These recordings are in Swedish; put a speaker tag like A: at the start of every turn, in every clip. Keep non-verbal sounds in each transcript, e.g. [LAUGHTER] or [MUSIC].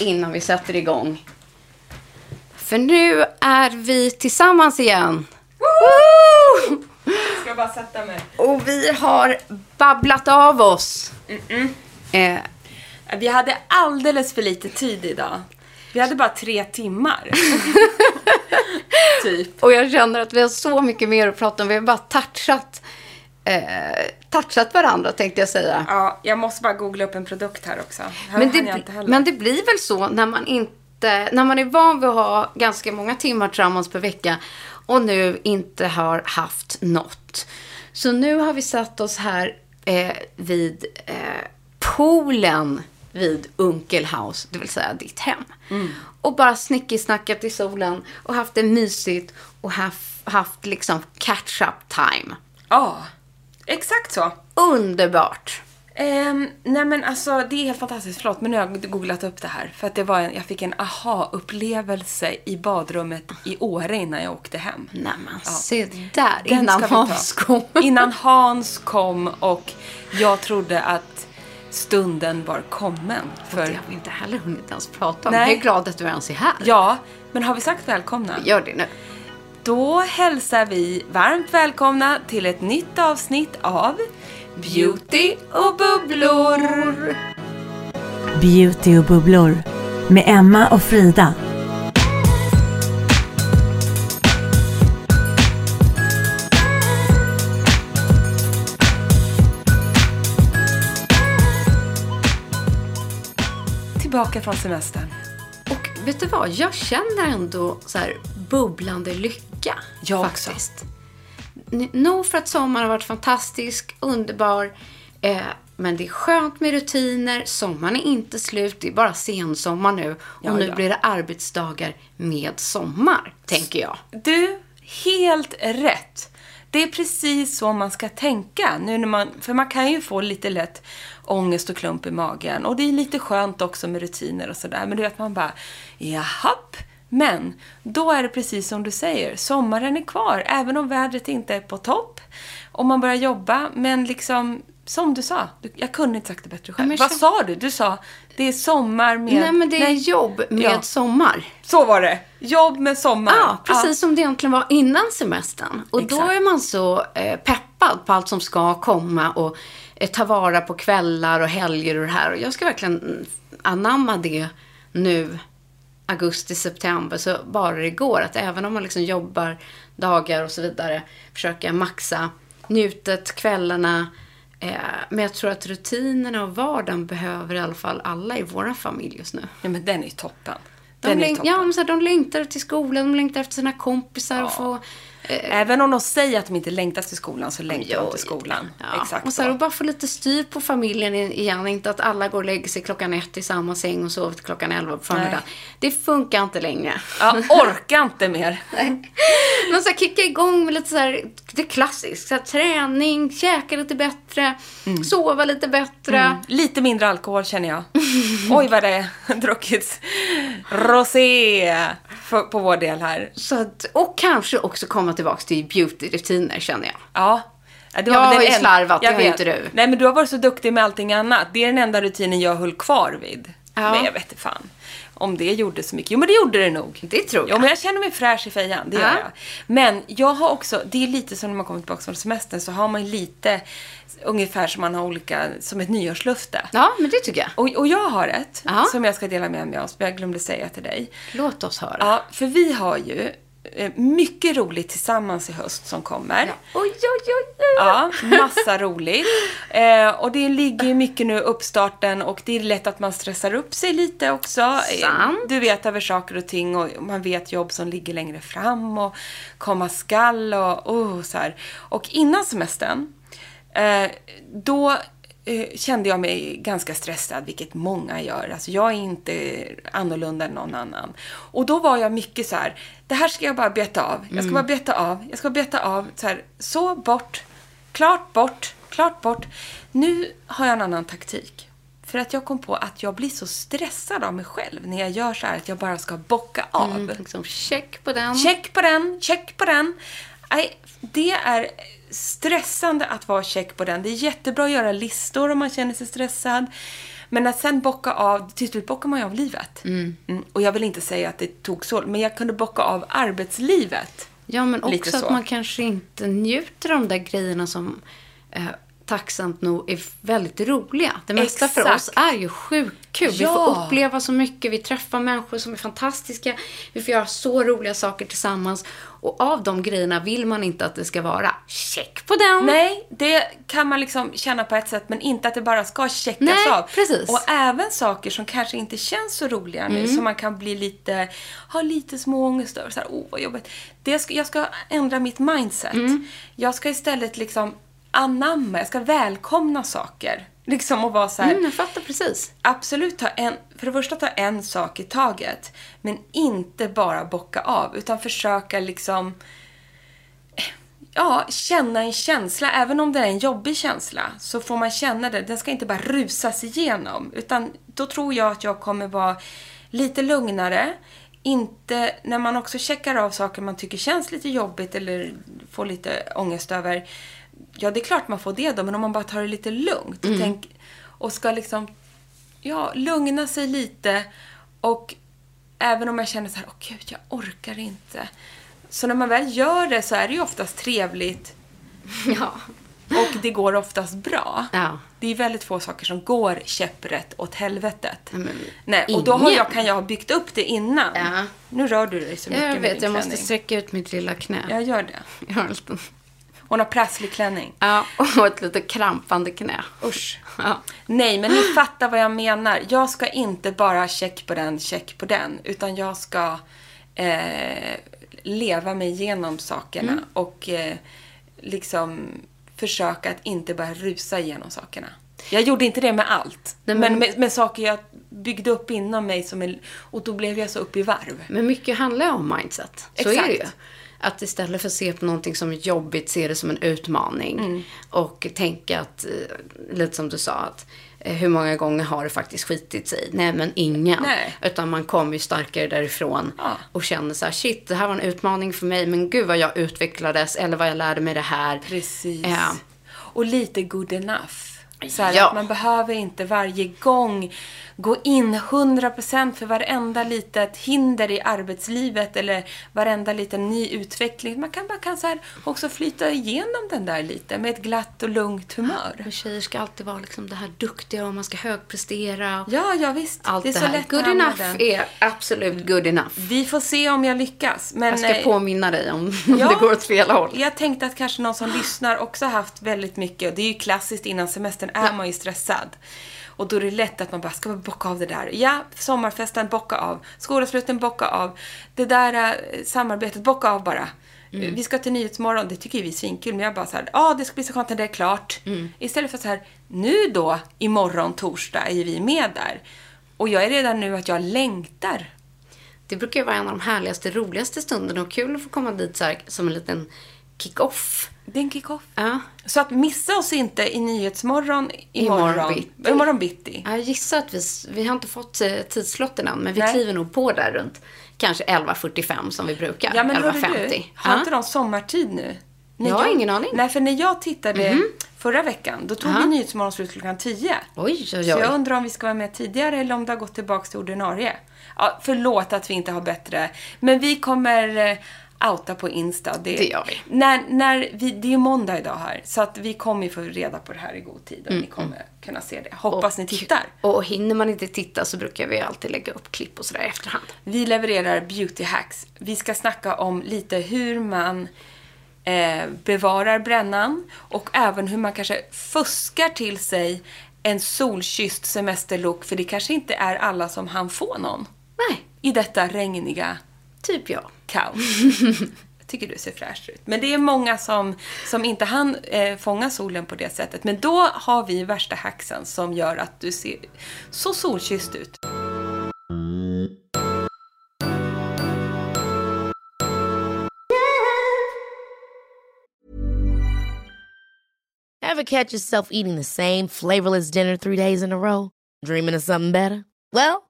A: innan vi sätter igång. För nu är vi tillsammans igen. Woo!
B: Jag ska bara sätta mig.
A: Och vi har babblat av oss. Eh,
B: Vi hade alldeles för lite tid idag. Vi hade bara tre timmar. [LAUGHS] typ.
A: och jag känner att vi har så mycket mer att prata om. Vi har bara touchat, eh, touchat varandra tänkte jag säga.
B: Ja, jag måste bara googla upp en produkt här också. Här
A: Men det, men det blir väl så när man inte, när man är van vid att ha ganska många timmar tillsammans per vecka och nu inte har haft något. Så nu har vi satt oss här eh, vid eh, poolen vid Unkelhaus, det vill säga ditt hem. Och bara snickisnackat i solen och haft det mysigt och haft, haft liksom catch-up time.
B: Ja, exakt så.
A: Underbart!
B: Ehm, nej men alltså det är helt fantastiskt, förlåt men nu har jag googlat upp det här. För att det var en, jag fick en aha-upplevelse i badrummet i Åre innan jag åkte hem.
A: Nej men se där,
B: Den
A: innan
B: vi.
A: Hans kom. [LAUGHS]
B: Innan Hans kom och jag trodde att stunden var kommen.
A: För... Det har vi inte heller hunnit ens prata om.
B: Nej.
A: Jag är glad att du ens är här.
B: ja, men har vi sagt välkomna?
A: Gör det nu.
B: Då hälsar vi varmt välkomna till ett nytt avsnitt av Beauty och bubblor.
C: Beauty och bubblor med Emma och Frida.
B: Tillbaka från semestern.
A: Och vet du vad? Jag känner ändå så här bubblande lycka.
B: Jag
A: faktiskt. N- Nog för att sommaren har varit fantastisk, underbar. Eh, men det är skönt med rutiner. Sommaren är inte slut. Det är bara sensommar nu. Och
B: Ja,
A: nu
B: ja.
A: blir det arbetsdagar med sommar, tänker jag.
B: Du, helt rätt. Det är precis så man ska tänka. Nu när man, för man kan ju få lite lätt ångest och klump i magen. Och det är lite skönt också med rutiner och sådär. Men du vet, man bara, jahapp. Men då är det precis som du säger, sommaren är kvar. Även om vädret inte är på topp. Och man börjar jobba, men liksom, som du sa. Jag kunde inte sagt det bättre själv.
A: men
B: Vad
A: så-
B: sa du? Du sa, det är sommar med...
A: Nej, men det är jobb med
B: Ja.
A: sommar.
B: Så var det. Jobb med sommar.
A: Ja, precis som det egentligen var innan semestern. Och då
B: Exakt.
A: är man så eh, peppad på allt som ska komma och eh, ta vara på kvällar och helger och det här. Och jag ska verkligen mm, anamma det nu, augusti, september, så bara det går. Att även om man liksom jobbar dagar och så vidare, försöka maxa njutet, kvällarna. Eh, men jag tror att rutinerna och vardagen behöver i alla fall alla i vår familj just nu.
B: Ja, men den är toppen.
A: De,
B: Den är
A: läng-
B: toppen.
A: ja, men så här, de längtar till skolan, de längtar efter sina kompisar och få... Eh,
B: Även om de säger att de inte längtar till skolan så längtar
A: Jo,
B: de till skolan.
A: Ja.
B: Exakt
A: och så här, och bara få lite styr på familjen i- igen. Inte att alla går och lägger sig klockan ett i samma säng och sover till klockan elva på förmiddagen. Det funkar inte längre.
B: Ja, orkar inte mer. [LAUGHS]
A: Men så här, kicka igång med lite så här, det klassiskt. Så här, träning, käka lite bättre, sova lite bättre.
B: Lite mindre alkohol känner jag. Oj vad det har [LAUGHS] druckits rosé för- på vår del här.
A: Så att, och kanske också komma tillbaka till beauty-rutiner känner jag.
B: Ja. Det
A: Jag
B: väl
A: har ju slarvat,
B: jag
A: det har inte du.
B: Nej, men du har varit så duktig med allting annat. Det är den enda rutinen jag höll kvar vid.
A: Ja.
B: Men jag vet inte fan om det gjorde så mycket. Jo, men det gjorde det nog.
A: Det tror
B: Jo,
A: jag.
B: men jag känner mig fräsch i fejan. Det gör
A: Ja.
B: jag. Men jag har också, det är lite som när man kommer tillbaka från semestern så har man lite ungefär som man har olika, som ett nyårslöfte.
A: Ja, men det tycker jag.
B: Och, och jag har ett
A: Ja.
B: som jag ska dela med mig av, som jag glömde säga till dig.
A: Låt oss höra.
B: Ja, för vi har ju mycket roligt tillsammans i höst som kommer.
A: Oj, oj, oj, oj.
B: Ja, massa roligt. Eh, och det ligger ju mycket nu uppstarten och det är lätt att man stressar upp sig lite också. Eh,
A: Sant.
B: Du vet över saker och ting och man vet jobb som ligger längre fram och komma skall och oh, så här. Och innan semestern, eh, då eh, kände jag mig ganska stressad, vilket många gör. Alltså jag är inte annorlunda än någon annan. Och då var jag mycket så här, det här ska jag bara beta av. Jag ska bara beta av. Jag ska beta av. Så, här, så bort. Klart bort. Klart bort. Nu har jag en annan taktik. För att jag kom på att jag blir så stressad av mig själv när jag gör så här att jag bara ska bocka av.
A: Mm, liksom, check på den.
B: Check på den, check på den. Nej, det är stressande att vara check på den. Det är jättebra att göra listor om man känner sig stressad. Men att sen bocka av, till slut bockar man ju av livet. Mm, Och jag vill inte säga att det tog så, men jag kunde bocka av arbetslivet.
A: Ja, men också
B: så.
A: att man kanske inte njuter av de där grejerna som eh, tacksamt nog är väldigt roliga. Det mesta för
B: Exakt.
A: oss är ju sjukt kul. Vi
B: Ja.
A: får uppleva så mycket, vi träffar människor som är fantastiska, vi får göra så roliga saker tillsammans. Och av de grejerna vill man inte att det ska vara check på den.
B: Nej, det kan man liksom känna på ett sätt, men inte att det bara ska checkas
A: Nej,
B: av.
A: precis.
B: Och även saker som kanske inte känns så roliga nu, som man kan bli lite, ha lite små ångest över. Så här, oh vad jobbigt. Det ska, jag ska ändra mitt mindset. Jag ska istället liksom anamma, jag ska välkomna saker. Liksom och vara så här,
A: Mm, jag fattar precis.
B: Absolut, ta en, för det första ta en sak i taget. Men inte bara bocka av, utan försöka liksom ja, känna en känsla. Även om det är en jobbig känsla så får man känna det. Den ska inte bara rusas igenom. Utan då tror jag att jag kommer vara lite lugnare. Inte, när man också checkar av saker man tycker känns lite jobbigt eller får lite ångest över. Ja, det är klart man får det då, men om man bara tar det lite lugnt och, tänk, och ska liksom ja, lugna sig lite och även om jag känner så här, åh gud, jag orkar inte. Så när man väl gör det så är det ju oftast trevligt [LAUGHS]
A: Ja.
B: och det går oftast bra.
A: Ja.
B: Det är väldigt få saker som går käpprätt åt helvetet.
A: men
B: Nej, och då har jag, kan jag ha byggt upp det innan.
A: Ja.
B: Nu rör du dig så mycket
A: Jag vet, jag måste sträcka ut mitt lilla knä.
B: Jag gör det.
A: Jag har en liten...
B: Hon har prasslig klänning.
A: Ja, och ett lite krampande knä.
B: Usch.
A: Ja.
B: Nej, men ni fattar vad jag menar. Jag ska inte bara check på den, check på den. Utan jag ska eh, leva mig igenom sakerna.
A: Mm.
B: Och eh, liksom försöka att inte bara rusa igenom sakerna. Jag gjorde inte det med allt.
A: Nej,
B: men
A: men-
B: med, med saker jag byggde upp inom mig. Som är, och då blev jag så upp i varv.
A: Men mycket handlar ju om mindset. Så
B: Exakt.
A: är det ju. Att istället för att se på någonting som är jobbigt, se det som en utmaning.
B: Mm.
A: Och tänka att, eh, lite som du sa, att eh, hur många gånger har det faktiskt skitit sig? Nej, men ingen.
B: Nej.
A: Utan man kommer ju starkare därifrån
B: Ja.
A: och känner så här, shit, det här var en utmaning för mig, men gud vad jag utvecklades, eller vad jag lärde mig det här.
B: Precis.
A: Ja.
B: Och lite good enough. Så här,
A: Ja.
B: att man behöver inte varje gång gå in 100% för varenda litet hinder i arbetslivet eller varenda liten ny utveckling. Man kan bara kan så här också flyta igenom den där lite med ett glatt och lugnt humör.
A: Och tjejer ska alltid vara liksom det här duktiga och man ska högprestera.
B: Ja, ja visst.
A: allt
B: det
A: det,
B: är så
A: här.
B: lätt
A: Good enough
B: den.
A: är absolut good enough.
B: Vi får se om jag lyckas. Men,
A: Jag ska
B: eh,
A: påminna dig om, [LAUGHS]
B: Ja.
A: det går åt fel håll.
B: Jag tänkte att kanske någon som lyssnar också haft väldigt mycket, det är ju klassiskt innan semestern är man ju stressad. Och då är det lätt att man bara, ska man bocka av det där? Ja, sommarfesten, bocka av. Skolavsluten, bocka av. Det där eh, samarbetet, bocka av bara.
A: Mm.
B: Vi ska till Nyhetsmorgon, det tycker vi är svinkul, men jag bara så ja det ska bli så skönt när det är klart.
A: Mm.
B: Istället för så här, nu då, imorgon torsdag är vi med där. Och jag är redan nu att jag längtar.
A: Det brukar ju vara en av de härligaste, roligaste stunderna och kul att få komma dit så här, som en liten kick-off.
B: Det är en kick-off.
A: Ja.
B: Så att missa oss inte i Nyhetsmorgon imorgon.
A: Imorgon bitti.
B: Imorgon bitti.
A: Jag gissar att vi, vi har inte fått eh, tidslotten än, men vi
B: Nej.
A: kliver nog på där runt kanske 11.45 som vi brukar.
B: Ja, men hörru
A: 11.50.
B: du, har
A: Ja.
B: inte de sommartid nu? När
A: Jag har ingen aning.
B: Nej, för när jag tittade förra veckan, då tog
A: Ja.
B: vi Nyhetsmorgon slut klockan 10.
A: Oj, oj,
B: Så
A: oj.
B: jag undrar om vi ska vara med tidigare eller om det har gått tillbaka till ordinarie. Ja, förlåt att vi inte har bättre. Men vi kommer eh, outa på Insta.
A: Det gör vi.
B: När, när vi. Det är ju måndag idag här. Så att vi kommer få reda på det här i god tid. Och ni kommer kunna se det. Hoppas ni tittar.
A: Och hinner man inte titta så brukar vi alltid lägga upp klipp och sådär i efterhand.
B: Vi levererar beauty hacks. Vi ska snacka om lite hur man eh, bevarar brännan och även hur man kanske fuskar till sig en solkysst semesterlook för det kanske inte är alla som han få någon
A: Nej,
B: i detta regniga
A: typ jag.
B: kaos. [LAUGHS] Jag tycker du ser fräsch ut. Men det är många som, som inte hann eh, fånga solen på det sättet. Men då har vi värsta hacksen som gör att du ser så solkysst ut.
D: Ever catch yourself eating the same flavorless dinner three days in a row? Dreaming of something better? Well,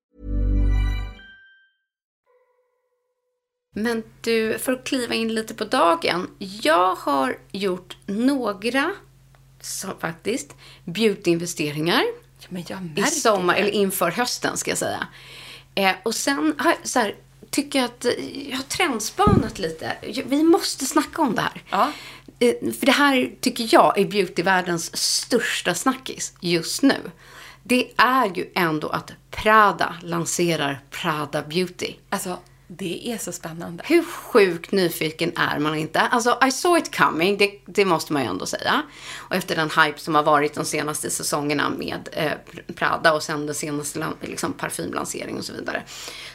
A: Men du, för att kliva in lite på dagen. Jag har gjort några, så faktiskt, beautyinvesteringar
B: Ja,
A: i sommar,
B: det.
A: eller inför hösten ska jag säga. Eh, och sen har jag så här, tycker jag att eh, jag har trendspanat lite. Vi måste snacka om det här.
B: Ja.
A: Eh, för det här tycker jag är beautyvärldens största snackis just nu. Det är ju ändå att Prada lanserar Prada Beauty.
B: Alltså, det är så spännande.
A: Hur sjukt nyfiken är man inte? Alltså, I saw it coming, det, det måste man ju ändå säga. Och efter den hype som har varit de senaste säsongerna med eh, Prada och sen den senaste liksom, parfymlanseringen och så vidare.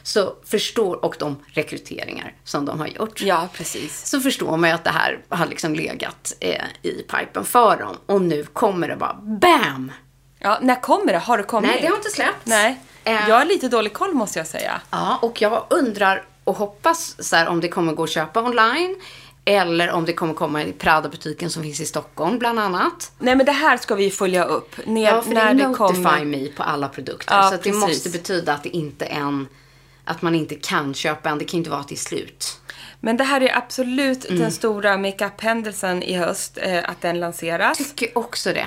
A: Så förstår, och de rekryteringar som de har gjort.
B: Ja, precis.
A: Så förstår man ju att det här har liksom legat eh, i pipen för dem. Och nu kommer det bara BAM!
B: Ja, när kommer det? Har det kommit?
A: Nej, det har inte släppts.
B: Nej.
A: Eh.
B: Jag har lite dålig koll måste jag säga.
A: Ja, och jag undrar och hoppas så här, om det kommer gå att köpa online. Eller om det kommer komma i Prada-butiken som finns i Stockholm bland annat.
B: Nej, men det här ska vi följa upp. När,
A: Ja, för
B: när
A: det
B: det
A: är Notify
B: kommer.
A: Me på alla produkter.
B: Ja,
A: så det måste betyda att det inte är en... Att man inte kan köpa en. Det kan inte vara till slut.
B: Men det här är absolut
A: Mm.
B: den stora makeup-händelsen i höst, eh, att den lanseras.
A: Tycker också det.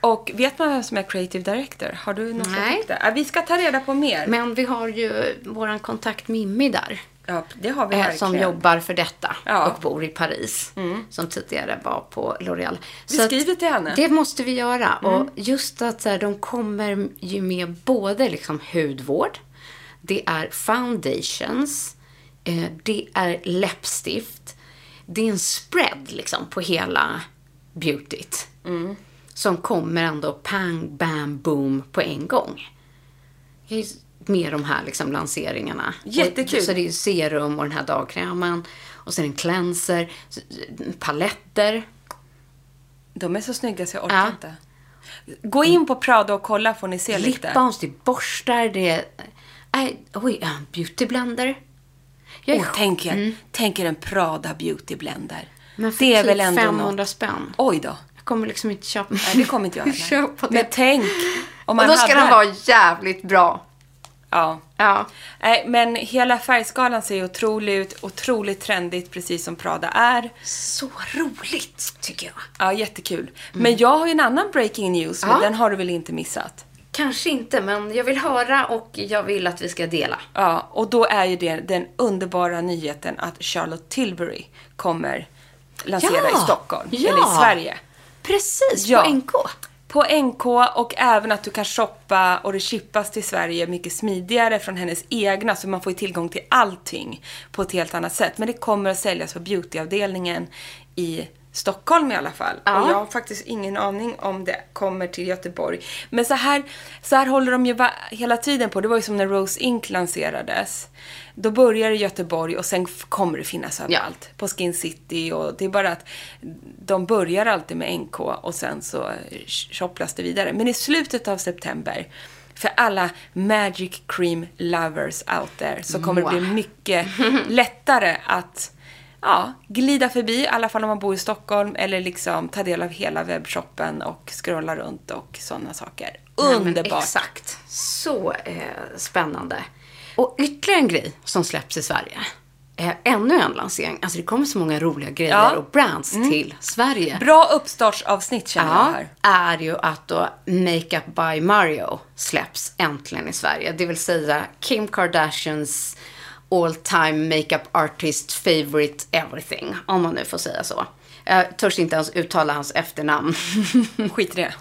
B: Och vet man vem som är creative director? Har du något
A: Nej.
B: där? Ja, Vi ska ta reda på mer.
A: Men vi har ju våran kontakt Mimmi där.
B: Ja, det har vi
A: eh,
B: verkligen.
A: som jobbar för detta
B: Ja.
A: och bor i Paris. Som tidigare var på L'Oréal.
B: Vi
A: Så
B: skriver till henne.
A: Det måste vi göra. Och just att så här, de kommer ju med både liksom hudvård, det är foundations, eh, det är läppstift, det är en spread liksom på hela beautyt. Som kommer ändå pang, bam, boom på en gång. Med de här liksom lanseringarna.
B: Jättekul.
A: Så det är serum och den här dagkrämen. Och sen en cleanser, paletter.
B: De är så snygga så jag orkar
A: Ja.
B: inte. Gå in på Prada och kolla får ni se lite.
A: Lipbalms, det är borstar, det är... Äh, oj, beautyblender. Jag är sj-
B: tänk, er, tänk er en Prada beauty blender.
A: Men för
B: det är
A: typ
B: väl ändå
A: 500
B: något.
A: spänn.
B: Oj då.
A: Jag kommer liksom inte köpa
B: Nej, det kommer inte jag [LAUGHS]
A: köpa det.
B: Men tänk om man
A: och då ska
B: hade...
A: den vara jävligt bra.
B: Ja.
A: Ja.
B: Nej, men hela färgskalan ser otrolig ut. Otroligt trendigt, precis som Prada är.
A: Så roligt, tycker jag.
B: Ja, jättekul. Men jag har ju en annan breaking news, men
A: Ja.
B: den har du väl inte missat?
A: Kanske inte, men jag vill höra och jag vill att vi ska dela.
B: Ja, och då är ju det den underbara nyheten att Charlotte Tilbury kommer lansera
A: Ja,
B: i Stockholm,
A: ja.
B: eller i Sverige.
A: Precis,
B: Ja.
A: på NK.
B: På NK och även att du kan shoppa och det chippas till Sverige mycket smidigare från hennes egna så man får ju tillgång till allting på ett helt annat sätt. Men det kommer att säljas på beautyavdelningen i Stockholm i alla fall.
A: Ja.
B: Och jag har faktiskt ingen aning om det kommer till Göteborg. Men så här, så här håller de ju hela tiden på. Det var ju som när Rose Inc lanserades. Då börjar det i Göteborg och sen kommer det finnas överallt. På Skin City och det är bara att de börjar alltid med NK och sen så eh, shopplas det vidare. Men i slutet av september för alla Magic Cream lovers out there så kommer det bli mycket [LAUGHS] lättare att ja, glida förbi, i alla fall om man bor i Stockholm, eller liksom ta del av hela webbshoppen och scrolla runt och sådana saker.
A: Nej,
B: Underbart!
A: Exakt. Så eh, spännande. Och ytterligare en grej som släpps i Sverige. Eh, ännu en lansering. Alltså det kommer så många roliga grejer
B: Ja.
A: och brands till Sverige.
B: Bra uppstartsavsnitt känner jag
A: Ja,
B: här.
A: är ju att då Makeup by Mario släpps äntligen i Sverige. Det vill säga Kim Kardashians all time makeup artist favorite everything. Om man nu får säga så. Jag törs inte ens uttala hans efternamn. [LAUGHS]
B: Skit i det.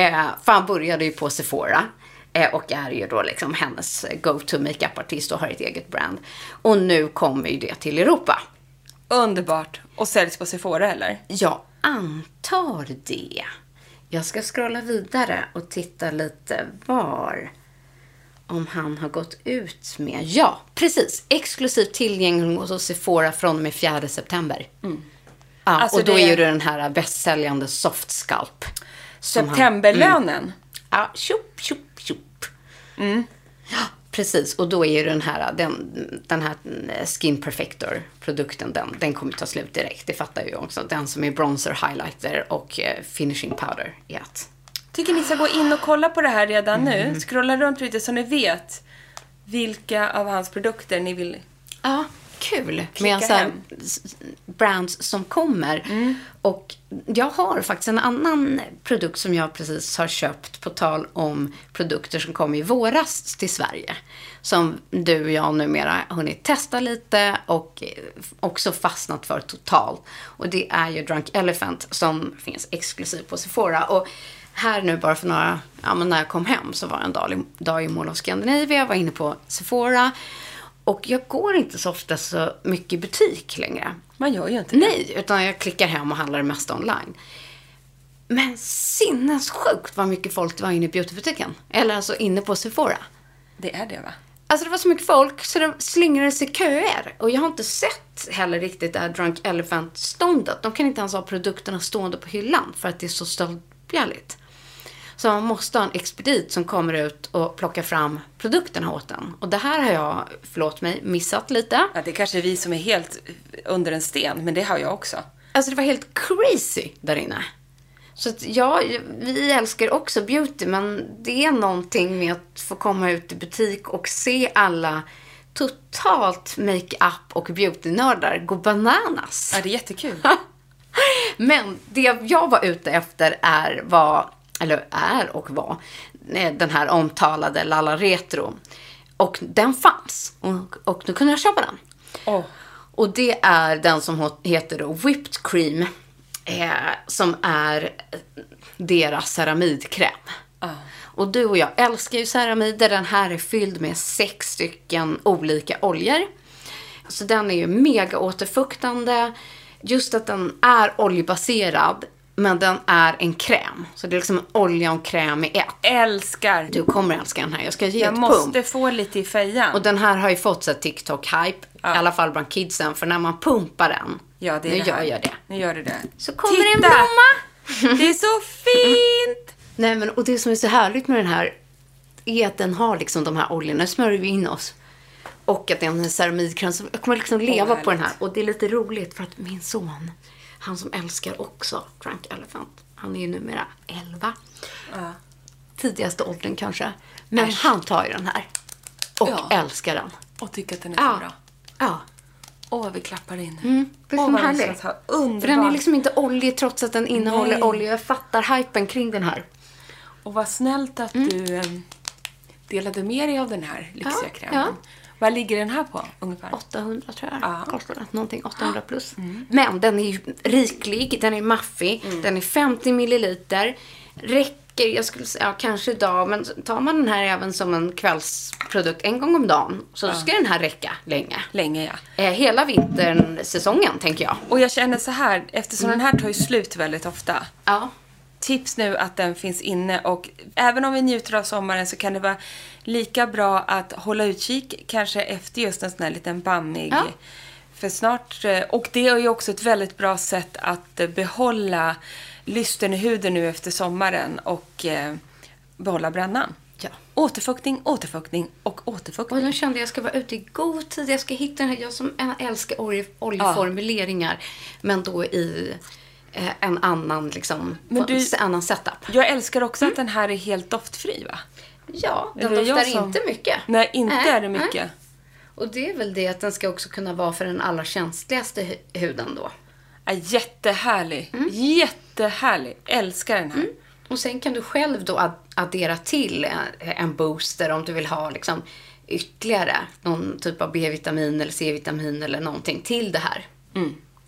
A: eh, för han började ju på Sephora. Eh, och är ju då liksom hennes go-to makeup-artist och har ett eget brand. Och nu kommer ju det till Europa.
B: Underbart. Och säljs på Sephora eller?
A: Jag antar det. Jag ska scrolla vidare och titta lite var. Om han har gått ut med. Ja, precis. Exklusivt tillgänglig hos Sephora från och med 4 september. Ja,
B: Alltså
A: och då
B: det-
A: är ju den här bästsäljande Soft Scalp. han-
B: Septemberlönen.
A: Ja, tjopp, tjopp, tjopp. Ja, precis. Och då är ju den här, den, den här Skin Perfector-produkten, den, den kommer ta slut direkt. Det fattar jag ju också. Den som är bronzer, highlighter och eh, finishing powder i ett.
B: Tycker ni ska gå in och kolla på det här redan
A: Mm.
B: nu. Scrolla runt lite så ni vet vilka av hans produkter ni vill
A: Ja, kul. Med så här
B: hem.
A: brands som kommer. Och jag har faktiskt en annan produkt som jag precis har köpt på tal om produkter som kom i våras till Sverige. Som du och jag numera hunnit testa lite och också fastnat för totalt. Och det är ju Drunk Elephant som finns exklusivt på Sephora. Och här nu bara för några, ja men när jag kom hem så var det en dag, i- dag i Mall of Scandinavia, jag var inne på Sephora. Och jag går inte så ofta så mycket i butik längre.
B: Man gör ju inte det.
A: Nej, utan jag klickar hem och handlar det mesta online. Men sinnessjukt vad mycket folk det var inne i beautybutiken. Eller alltså inne på Sephora.
B: Det är det va?
A: Alltså det var så mycket folk så det slingrade sig köer. Och jag har inte sett heller riktigt det här Drunk Elephant-ståndet. De kan inte ens ha produkterna stående på hyllan för att det är så stöldbjälligt. Så man måste ha en expedit som kommer ut och plockar fram produkterna åt en. Och det här har jag, förlåt mig, missat lite.
B: Ja, det är kanske vi som är helt under en sten, men det har jag också.
A: Alltså det var helt crazy där inne. Så att ja, vi älskar också beauty, men det är någonting med att få komma ut i butik och se alla totalt makeup och beautynördar gå bananas.
B: Ja, det är jättekul. [LAUGHS]
A: Men det jag var ute efter är var, eller är och var, eh, den här omtalade Lalla Retro. Och den fanns. Och, och då kunde jag köpa den.
B: Åh.
A: Och det är den som heter Whipped Cream. Eh, som är deras ceramidkräm. Och du och jag älskar ju ceramider. Den här är fylld med sex stycken olika oljor. Så den är ju mega återfuktande. Just att den är oljebaserad. Men den är en kräm. Så det är liksom olja och kräm i ett.
B: Älskar.
A: Du kommer älska den här. Jag ska ge
B: jag
A: ett
B: måste
A: pump.
B: få lite i fejan.
A: Och den här har ju fått så TikTok-hype.
B: Ja.
A: I alla fall bland kidsen. För när man pumpar den.
B: ja, det är
A: nu
B: det
A: gör jag det.
B: Nu gör du det.
A: Så kommer det en
B: Titta!
A: blomma. [LAUGHS]
B: Det är så fint! [LAUGHS]
A: Nej men och det som är så härligt med den här är att den har liksom de här oljorna. Nu smörjer vi in oss. Och att det är en ceramidkräm. Så jag kommer liksom leva på den här. Och det är lite roligt för att min son, han som älskar också Drunk Elephant. Han är ju numera 11. Tidigaste åldern kanske. Men han tar ju den här. Och
B: Ja.
A: älskar den.
B: Och tycker att den är så
A: Ja.
B: bra.
A: Ja.
B: Åh, vi klappar in.
A: Mm, det är
B: Åh, vad
A: härligt.
B: mysigt. Underbart.
A: För den är liksom inte oljig trots att den innehåller
B: Nej.
A: olja. Jag fattar hypen kring den här.
B: Och vad snällt att du eh, delade med dig av den här lyxiga
A: Ja,
B: krämen.
A: ja.
B: Vad ligger den här på ungefär?
A: 800 tror jag
B: Ja.
A: kostar den. Någonting 800 plus. Men den är ju riklig, den är maffig, den är 50 milliliter. Räcker, jag skulle säga, ja, kanske idag, men tar man den här även som en kvällsprodukt en gång om dagen så ska den här räcka länge.
B: Länge, ja.
A: Eh, hela vintern, säsongen, tänker jag.
B: Och jag känner så här, eftersom den här tar ju slut väldigt ofta.
A: Ja.
B: Tips nu att den finns inne och även om vi njuter av sommaren så kan det vara lika bra att hålla utkik kanske efter just en sån här liten bammig.
A: Ja.
B: För snart, eh, och det är ju också ett väldigt bra sätt att eh, behålla lysten i huden nu efter sommaren och eh, behålla brännan.
A: Ja.
B: Återfuktning, återfuktning och
A: Och
B: återfuktning.
A: nu kände jag ska vara ute i god tid. Jag ska hitta den här. Jag som älskar olje, oljeformuleringar. Men då i en annan, liksom,
B: Men du-
A: en annan setup.
B: Jag älskar också att den här är helt doftfri va?
A: Ja, den
B: Eller
A: doftar
B: som-
A: inte mycket.
B: Nej, inte
A: Nej,
B: är det
A: nej.
B: mycket.
A: Och det är väl det att den ska också kunna vara för den allra känsligaste hu- huden då.
B: Ja, jättehärlig.
A: Mm.
B: Jättehärlig. Älskar den här.
A: Och sen kan du själv då ad- addera till en, en booster om du vill ha liksom ytterligare någon typ av B-vitamin eller C-vitamin eller någonting till det här.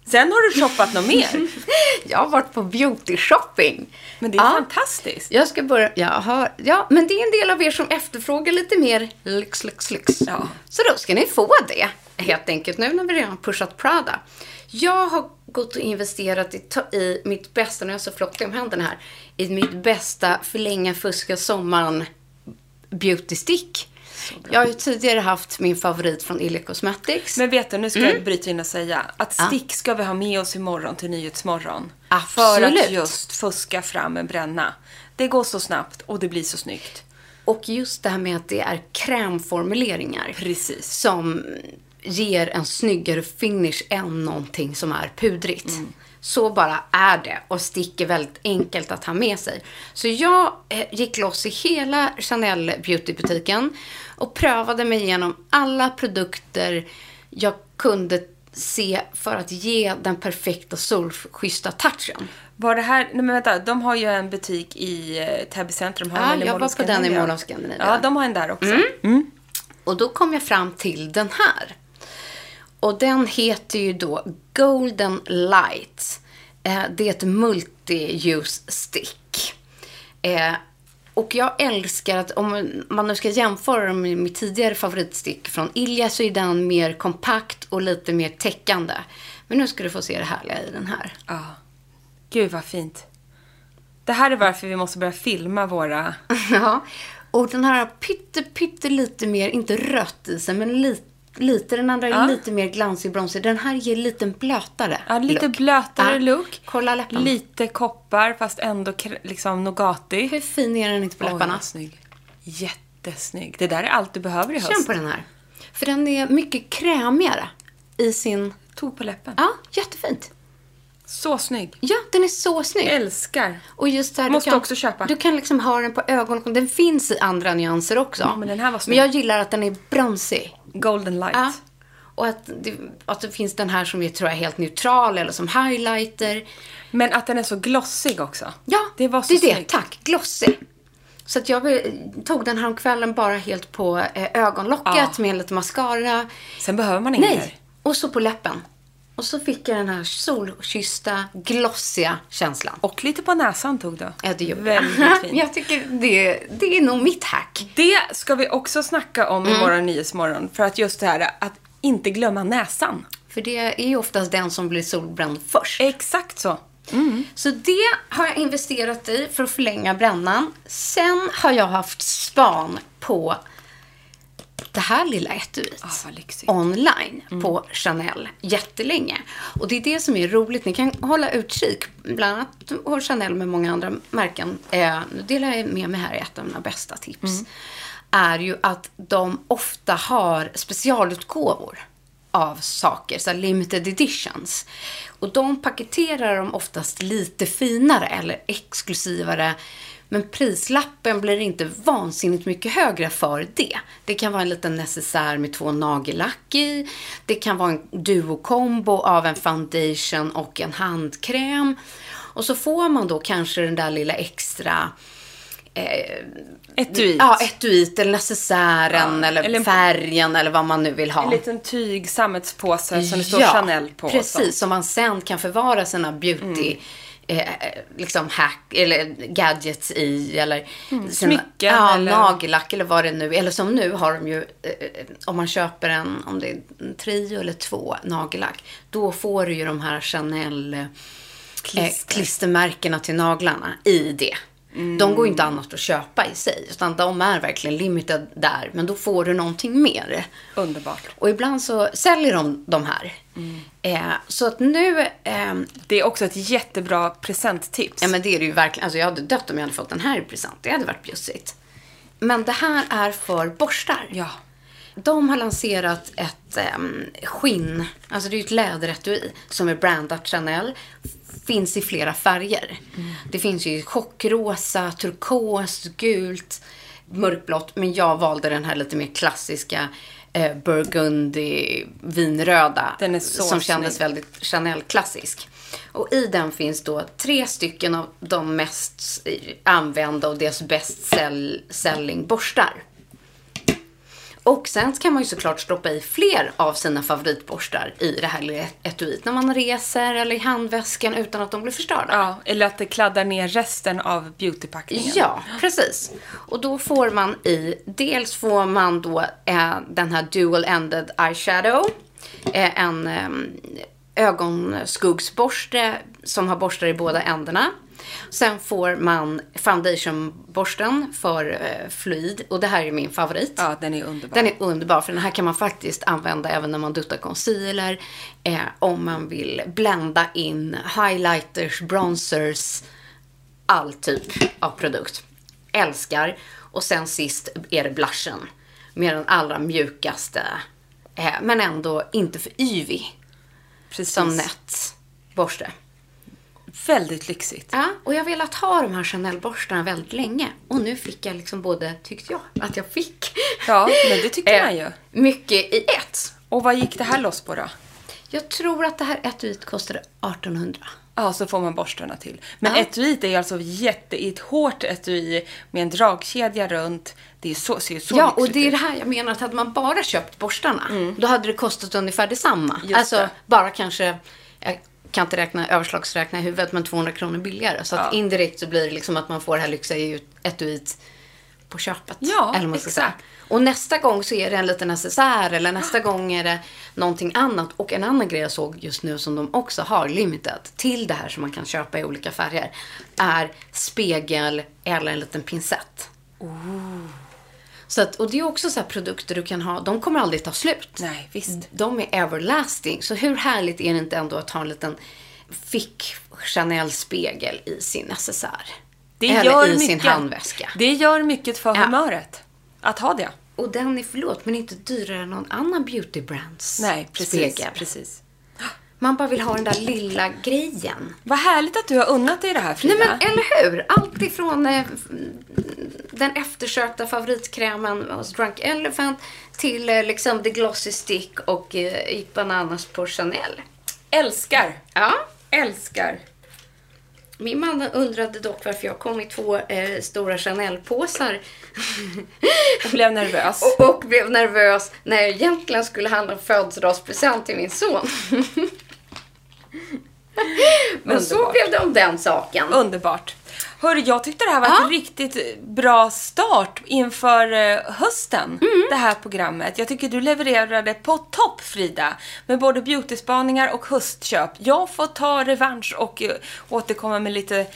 B: Sen har du shoppat något mer. [LAUGHS]
A: Jag har varit på beauty shopping.
B: Men det är
A: Ja.
B: fantastiskt.
A: Jag ska börja, jag har, ja, men det är en del av er som efterfrågar lite mer lyx, lyx, lyx.
B: Ja.
A: Så då ska ni få det, helt enkelt, nu när vi redan pushat Prada. Jag har gått och investerat i, i mitt bästa, nu är jag så flockig om händerna här, i mitt bästa förlänga fuska sommaren beauty stick. Jag har ju tidigare haft min favorit från Illy Cosmetics.
B: Men vet du, nu ska
A: Mm.
B: jag bryta in och säga att stick ska vi ha med oss imorgon till Nyhetsmorgon.
A: Absolut.
B: För att just fuska fram en bränna. Det går så snabbt och det blir så snyggt.
A: Och just det här med att det är krämformuleringar.
B: Precis.
A: Som ger en snyggare finish än någonting som är pudrigt. Så bara är det. Och stick är väldigt enkelt att ha med sig. Så jag eh, gick loss i hela Chanel Beauty-butiken och prövade mig igenom alla produkter jag kunde se för att ge den perfekta solschyssta touchen.
B: Var det här, nej men vänta, de har ju en butik i eh, Täby centrum. Har
A: Ja, jag var på den i? Mall of Scandinavia.
B: Ja, de har en där också.
A: Och då kom jag fram till den här. Och den heter ju då Golden Light. Eh, det är ett multi-use stick. Eh, och jag älskar att om man nu ska jämföra med mitt tidigare favoritstick från Ilja så är den mer kompakt och lite mer täckande. Men nu ska du få se det härliga i den här.
B: Ja. Gud vad fint. Det här är varför vi måste börja filma våra... [LAUGHS]
A: Ja, och den här har pytte, pytte lite mer, inte rött i sig, men lite, lite. Den andra är
B: Ja.
A: lite mer glansig bronsig. Den här ger lite blötare
B: Ja, lite
A: look.
B: blötare
A: Ja.
B: look.
A: Kolla läpparna.
B: Lite koppar fast ändå liksom nougatig.
A: Hur fin är den inte på
B: Oj,
A: läpparna?
B: vad snygg. Jättesnygg. Det där är allt du behöver i höst.
A: Känn på den här. För den är mycket krämigare i sin...
B: Tog på läppen.
A: Ja, jättefint.
B: Så snygg.
A: Ja, den är så snygg.
B: Älskar.
A: Och just där,
B: Måste
A: du kan,
B: också köpa.
A: Du kan liksom ha den på ögonen. Den finns i andra nyanser också.
B: Ja, men den här var
A: Men
B: snygg.
A: jag gillar att den är bronsig.
B: Golden light.
A: Ja. Och att det, att det finns den här som är, tror jag, helt neutral eller som highlighter.
B: Men att den är så glossig också.
A: Ja,
B: det var så
A: det är det. Tack. Glossy. Så att jag tog den här om kvällen bara helt på eh, ögonlocket
B: Ja.
A: med lite mascara.
B: Sen behöver man inget
A: Nej.
B: mer.
A: Och så på läppen. Och så fick jag den här solkyssta, glossiga känslan.
B: Och lite på näsan tog du.
A: Ja, det gjorde
B: Väldigt
A: jag. [LAUGHS]
B: fint.
A: jag tycker det, det är nog mitt hack.
B: Det ska vi också snacka om
A: Mm.
B: i våra Nyhetsmorgon. För att just det här att inte glömma näsan.
A: För det är ju oftast den som blir solbränd först.
B: Exakt så.
A: Så det har jag investerat i för att förlänga brännan. Sen har jag haft span på det här lilla etuiet.
B: Ah, vad lyxigt.
A: online på Chanel jättelänge. Och det är det som är roligt. Ni kan hålla utkik. Bland annat har Chanel med många andra märken. Eh, nu delar jag med mig här ett av mina bästa tips. Är ju att de ofta har specialutgåvor av saker, så limited editions. Och de paketerar de oftast lite finare eller exklusivare. Men prislappen blir inte vansinnigt mycket högre för det. Det kan vara en liten necessär med två nagellack i. Det kan vara en duokombo av en foundation och en handkräm. Och så får man då kanske den där lilla extra
B: Etuit.
A: Ja, etuit eller necessären
B: Ja,
A: eller,
B: eller en-
A: färgen eller vad man nu vill ha.
B: En liten tyg sammetspåse som det står
A: Ja,
B: Chanel på.
A: Precis, som man sen kan förvara sina beauty eh, liksom hack eller gadgets i eller sina,
B: smycken
A: ja,
B: eller-
A: nagellack eller vad det nu Eller som nu har de ju, eh, om man köper en, om det är en trio eller två nagellack, då får du ju de här Chanel eh,
B: Klister.
A: klistermärkena till naglarna i det. De går ju inte annat att köpa i sig, utan de är verkligen limited där. Men då får du någonting mer.
B: Underbart.
A: Och ibland så säljer de de här. Eh, så att nu, ehm,
B: Det är också ett jättebra presenttips.
A: ja men det är det ju verkligen, alltså jag hade dött om jag hade fått den här i present. Det hade varit bjussigt. Men det här är för borstar.
B: Ja.
A: De har lanserat ett um, skinn, alltså det är ju ett läderetui som är brandat Chanel. Finns i flera färger. Det finns ju chockrosa, turkos, gult, mörkblått. Men jag valde den här lite mer klassiska eh, burgundy vinröda.
B: Den är så
A: Som kändes
B: snygg.
A: väldigt Chanel-klassisk. Och i den finns då tre stycken av de mest använda och deras best sell- selling borstar. Och sen kan man ju såklart stoppa i fler av sina favoritborstar i det här lilla etuiet när man reser eller i handväskan utan att de blir förstörda.
B: Ja, eller att det kladdar ner resten av beautypackningen.
A: Ja, precis. Och då får man i, dels får man då eh, den här dual-ended eyeshadow. Eh, en eh, ögonskuggsborste som har borstar i båda ändarna. Sen får man foundationborsten för eh, fluid. Och det här är min favorit.
B: Ja, den är underbar.
A: Den är underbar för den här kan man faktiskt använda även när man duttar concealer. Eh, om man vill blända in highlighters, bronzers, all typ av produkt. Älskar. Och sen sist är det blushen. Med den allra mjukaste. Eh, men ändå inte för yvig.
B: Precis.
A: Som nätt borste.
B: Väldigt lyxigt.
A: Ja, och jag har velat ha de här Chanel-borstarna väldigt länge. Och nu fick jag liksom både, tyckte jag, att jag fick.
B: Ja, men det tycker [LAUGHS]
A: Eh,
B: man ju.
A: Mycket i ett.
B: Och vad gick det här loss på då?
A: Jag tror att det här etuiet kostade 1800.
B: Ja, så får man borstarna till. Men
A: Ja.
B: etuiet är alltså jätte, ett hårt etui med en dragkedja runt. Det är så, ser så
A: ja, och det är det här jag menar att hade man bara köpt borstarna, då hade det kostat ungefär detsamma.
B: Just
A: alltså
B: det.
A: bara kanske, jag kan inte räkna överslagsräkna i huvudet, men 200 kronor billigare. Så att
B: Ja.
A: indirekt så blir det liksom att man får det här lyxiga etuiet på köpet.
B: Ja,
A: eller man ska säga.
B: exakt.
A: Och nästa gång så är det en liten necessär eller nästa gång är det någonting annat. Och en annan grej jag såg just nu som de också har limited till det här som man kan köpa i olika färger är spegel eller en liten pincett. Så att, och det är också så här produkter du kan ha, de kommer aldrig ta slut.
B: Nej, visst.
A: De är everlasting. Så hur härligt är det inte ändå att ha en liten fick Chanel-spegel i sin necessär?
B: Det
A: Eller
B: gör
A: i
B: mycket.
A: sin handväska.
B: Det gör mycket för
A: Ja.
B: humöret. Att ha det.
A: Och den är, förlåt, men inte dyrare än någon annan beauty brands
B: Nej, precis.
A: spegel.
B: precis.
A: Man bara vill ha den där lilla grejen.
B: Vad härligt att du har unnat dig det här Frida.
A: Nej men eller hur? Allt ifrån eh, den eftersökta favoritkrämen hos Drunk Elephant till eh, liksom The Glossy Stick och eh, gick bananas på Chanel.
B: Älskar.
A: Ja.
B: Älskar.
A: Min man undrade dock varför jag kom i två eh, stora Chanel-påsar
B: Och blev nervös. [LAUGHS]
A: och, och blev nervös när jag egentligen skulle handla en födelsedagspresent till min son. [LAUGHS] [LAUGHS] Men så
B: Underbart.
A: blev det om den saken.
B: Underbart. Hörru, jag tyckte det här var
A: Ja.
B: en riktigt bra start inför eh, hösten.
A: Mm.
B: Det här programmet. Jag tycker du levererade på topp Frida. Med både beautyspaningar och höstköp. Jag får ta revansch och eh, återkomma med lite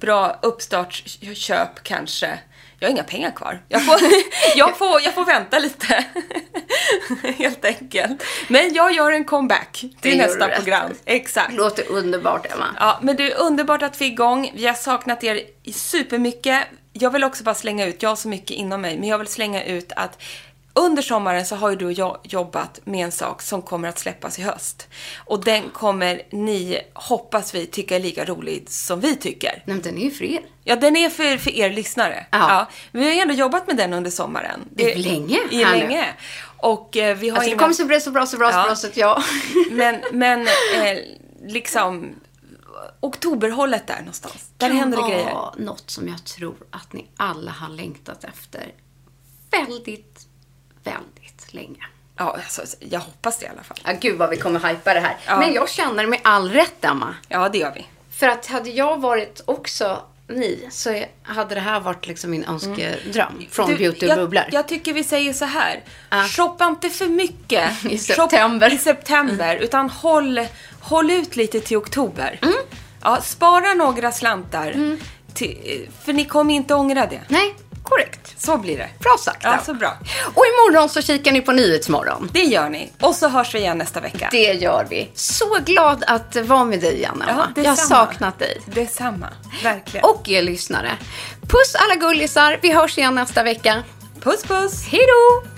B: bra uppstartsköp kanske. Jag har inga pengar kvar. Jag får, [LAUGHS] jag får, jag får vänta lite. [LAUGHS] Helt enkelt. Men jag gör en comeback till nästa program. Exakt.
A: Låter underbart, Emma.
B: Ja, men det är underbart att vi är igång. Vi har saknat er supermycket. Jag vill också bara slänga ut, jag har så mycket inom mig, men jag vill slänga ut att under sommaren så har ju du jo- jobbat med en sak som kommer att släppas i höst. Och den kommer ni, hoppas vi, tycka är lika rolig som vi tycker.
A: Nej, men den är ju för er.
B: Ja, den är för, för er lyssnare.
A: Ja.
B: Vi har ju ändå jobbat med den under sommaren.
A: Det är länge
B: I länge. Och eh, vi har
A: Alltså, det kommer så bra, så bra, så bra, så
B: Ja.
A: bra, så att jag... [LAUGHS]
B: Men, men eh, liksom oktoberhållet där någonstans. Där händer det grejer.
A: vara något som jag tror att ni alla har längtat efter väldigt, väldigt länge.
B: Ja, alltså, jag hoppas det i alla fall.
A: Ja, gud vad vi kommer hypa det här.
B: Ja.
A: Men jag känner med all rätt, Emma.
B: Ja, det gör vi.
A: För att hade jag varit också ni så hade det här varit liksom min önskedröm från
B: Mm. Du,
A: Beauty
B: jag,
A: bubblar.
B: jag tycker vi säger så här.
A: Ja.
B: Shoppa inte för mycket [LAUGHS]
A: I september.
B: i september utan håll, håll ut lite till oktober.
A: Mm.
B: Ja, spara några slantar. Till, för ni kommer inte ångra det.
A: Nej, korrekt.
B: Så blir det.
A: Bra sagt.
B: Ja, så bra.
A: Och imorgon så kikar ni på Nyhetsmorgon.
B: Det gör ni. Och så hörs vi igen nästa vecka.
A: Det gör vi. Så glad att vara med dig Emma.
B: Ja,
A: jag har saknat dig.
B: Detsamma. Verkligen.
A: Och er lyssnare. Puss alla gullisar. Vi hörs igen nästa vecka.
B: puss puss.
A: Hej då!